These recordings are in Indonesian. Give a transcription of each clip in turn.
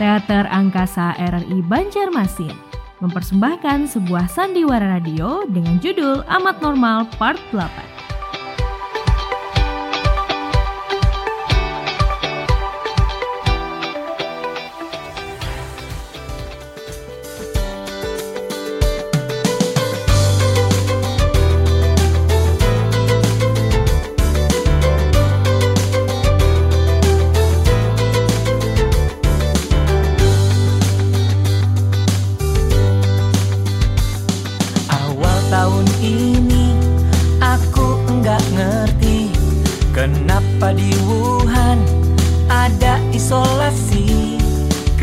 Teater Angkasa RRI Banjarmasin mempersembahkan sebuah sandiwara radio dengan judul Amat Normal Part 8.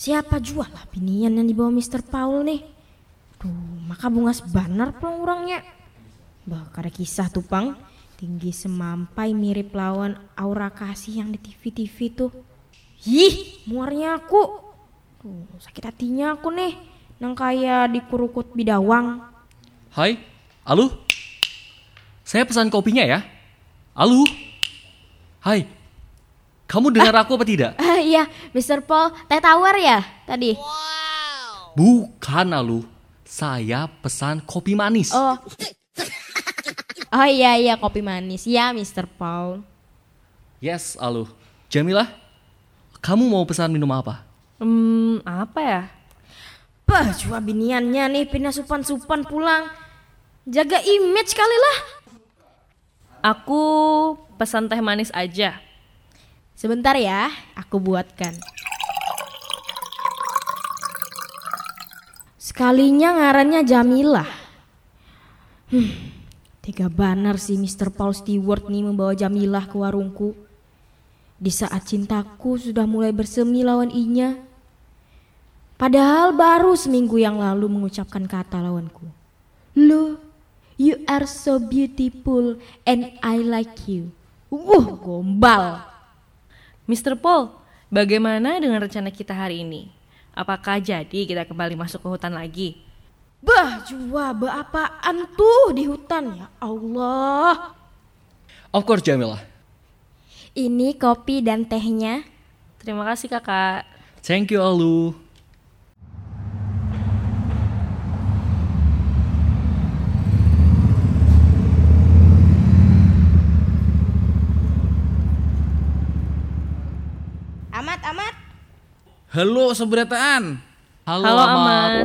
Siapa jual lah binian yang dibawa Mr. Paul nih Duh, maka bunga sebanar pulang orangnya Bah, ada kisah tuh pang Tinggi semampai mirip lawan aura kasih yang di TV-TV tuh Ih, muarnya aku. Tuh, sakit hatinya aku nih. Nang kayak dikurukut bidawang. Hai, Alu. Saya pesan kopinya ya. Alu. Hai. Kamu dengar ah, aku apa tidak? Uh, iya, Mr. Paul, teh tawar ya tadi? Wow. Bukan, Alu. Saya pesan kopi manis. Oh. Oh iya iya kopi manis. Ya, Mr. Paul. Yes, Alu. Jamilah, kamu mau pesan minum apa? Hmm, apa ya? Bah, cuma biniannya nih pindah supan-supan pulang. Jaga image kali lah. Aku pesan teh manis aja. Sebentar ya, aku buatkan. Sekalinya ngarannya Jamilah. Hmm, tiga banar sih Mr. Paul Stewart nih membawa Jamilah ke warungku. Di saat cintaku sudah mulai bersemi lawan inya. Padahal baru seminggu yang lalu mengucapkan kata lawanku. Lu, you are so beautiful and I like you. Wuh, gombal. Mr. Paul, bagaimana dengan rencana kita hari ini? Apakah jadi kita kembali masuk ke hutan lagi? Bah, jua, bah apaan tuh di hutan ya Allah. Of course Jamila, ini kopi dan tehnya. Terima kasih kakak. Thank you Alu. Amat, Amat. Halo seberataan. Halo, Halo Amat. Amat.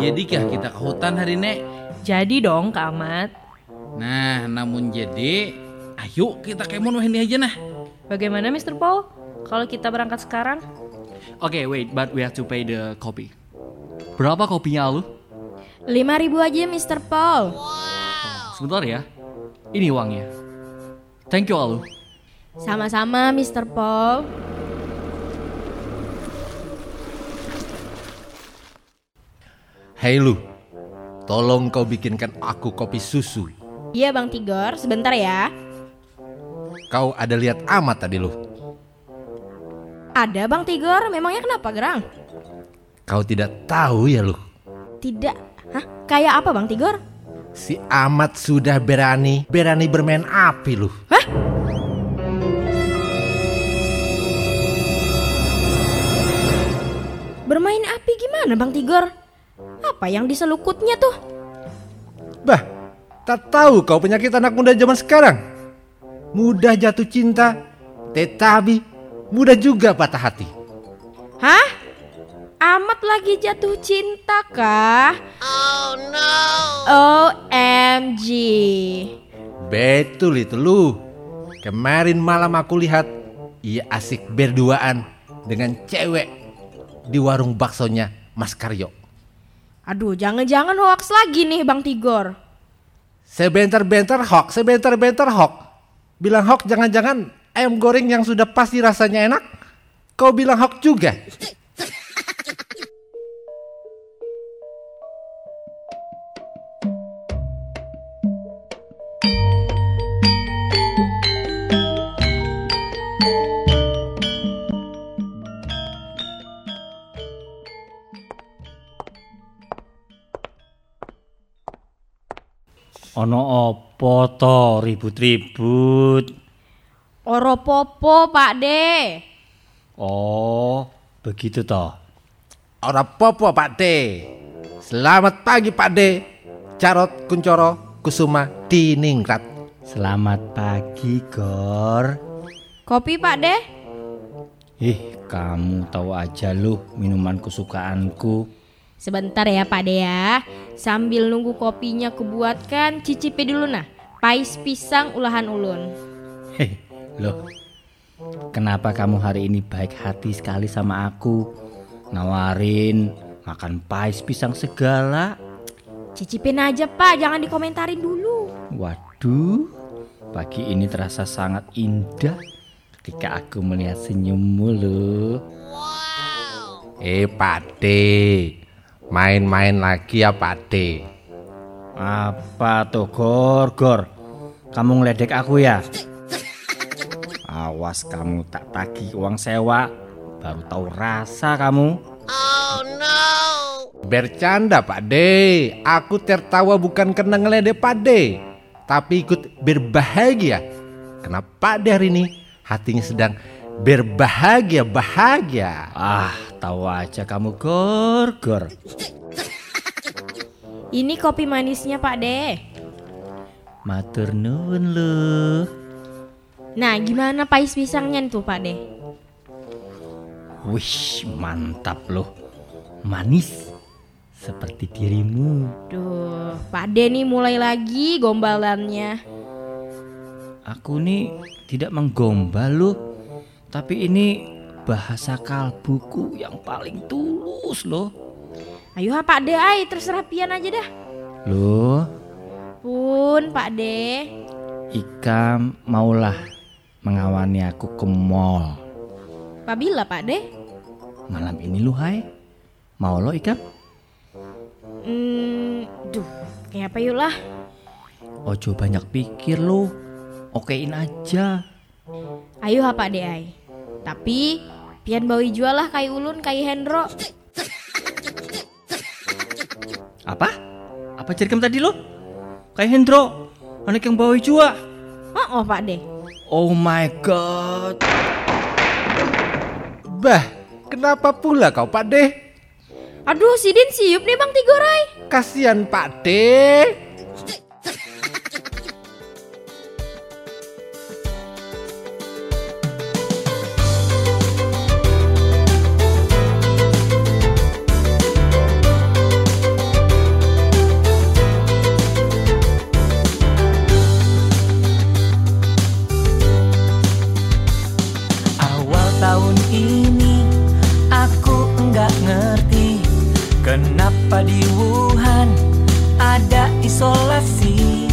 Jadikah kita ke hutan hari ini? Jadi dong Kak Amat. Nah, namun jadi Ayo kita kemon ini aja nah. Bagaimana Mr. Paul? Kalau kita berangkat sekarang? Oke, okay, wait, but we have to pay the copy. Berapa kopinya lu? Lima ribu aja Mr. Paul. Wow. Oh, sebentar ya. Ini uangnya. Thank you Alu. Sama-sama Mr. Paul. Hei lu, tolong kau bikinkan aku kopi susu. Iya Bang Tigor, sebentar ya. Kau ada lihat amat tadi lu? Ada Bang Tigor, memangnya kenapa Gerang? Kau tidak tahu ya lu? Tidak, hah? Kayak apa Bang Tigor? Si Amat sudah berani, berani bermain api lu. Hah? Gimana Bang Tigor? Apa yang diselukutnya tuh? Bah, tak tahu kau penyakit anak muda zaman sekarang mudah jatuh cinta, tetapi mudah juga patah hati. Hah? Amat lagi jatuh cinta kah? Oh no. OMG. Betul itu lu. Kemarin malam aku lihat ia asik berduaan dengan cewek di warung baksonya Mas Karyo. Aduh, jangan-jangan hoax lagi nih Bang Tigor. Sebentar-bentar hoax, sebentar-bentar hoax. Bilang hoax jangan-jangan ayam goreng yang sudah pasti rasanya enak. kau bilang hoax juga? Ono opo to ribut-ribut? Oro popo Pak De. Oh, begitu toh. Ora popo Pak De. Selamat pagi Pak De. Carot Kuncoro Kusuma Diningrat. Selamat pagi, Gor. Kopi Pak De. Ih, kamu tahu aja lu minuman kesukaanku. Sebentar ya Pak De ya. Sambil nunggu kopinya kebuatkan, cicipi dulu nah. Pais pisang ulahan ulun. Hei, loh. Kenapa kamu hari ini baik hati sekali sama aku? Nawarin makan pais pisang segala. Cicipin aja Pak, jangan dikomentarin dulu. Waduh, pagi ini terasa sangat indah ketika aku melihat senyummu loh. Eh Pak De. Main-main lagi ya Pak De. Apa tuh Gor, Gor? Kamu ngeledek aku ya? Awas kamu tak tagih uang sewa, baru tahu rasa kamu. Bercanda Pak De. Aku tertawa bukan karena ngeledek Pak De. Tapi ikut berbahagia. Karena Pak De hari ini hatinya sedang berbahagia bahagia. Ah, tahu aja kamu Gor, Gor. Ini kopi manisnya Pak De. Matur nuwun loh. Nah, gimana pais pisangnya tuh Pak De? Wih, mantap loh. Manis seperti dirimu. Duh, Pak De nih mulai lagi gombalannya. Aku nih tidak menggombal loh. Tapi ini bahasa kalbuku yang paling tulus loh. Ayo ha, Pak De, ay, terserah pian aja dah. Loh, Pun Pak De. Ika maulah mengawani aku ke mall. Pabila Pak De? Malam ini lu hai. Mau lo Ika? Hmm, duh, kayak apa yuk lah? Ojo banyak pikir lo. Okein aja. Ayo ha Pak De, ay. Tapi pian bawi jual lah kai ulun kai Hendro. Apa? Apa cerkem tadi lo? Kayak Hendro, anak yang bawa jua. Oh, oh Pak De. Oh my god. Bah, kenapa pula kau Pak De? Aduh, Sidin siup nih Bang Tigorai. Kasihan Pak De. Kenapa di Wuhan ada isolasi.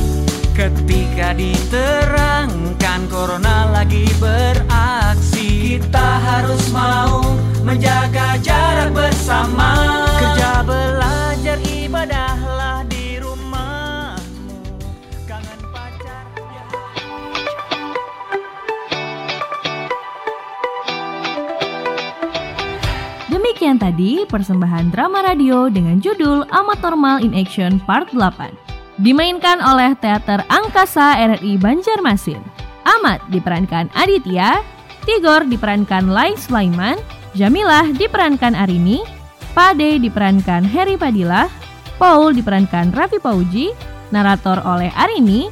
Ketika diterangkan corona lagi beraksi. Kita harus mau tadi persembahan drama radio dengan judul Amat Normal in Action Part 8. Dimainkan oleh Teater Angkasa RRI Banjarmasin. Amat diperankan Aditya, Tigor diperankan Lai Sulaiman, Jamilah diperankan Arini, Pade diperankan Heri Padilla, Paul diperankan Raffi Pauji, narator oleh Arini,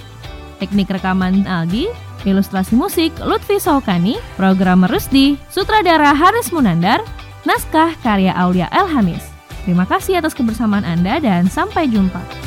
teknik rekaman Aldi, ilustrasi musik Lutfi Saukani, programmer Rusdi, sutradara Haris Munandar, naskah karya Aulia Elhamis. Terima kasih atas kebersamaan Anda dan sampai jumpa.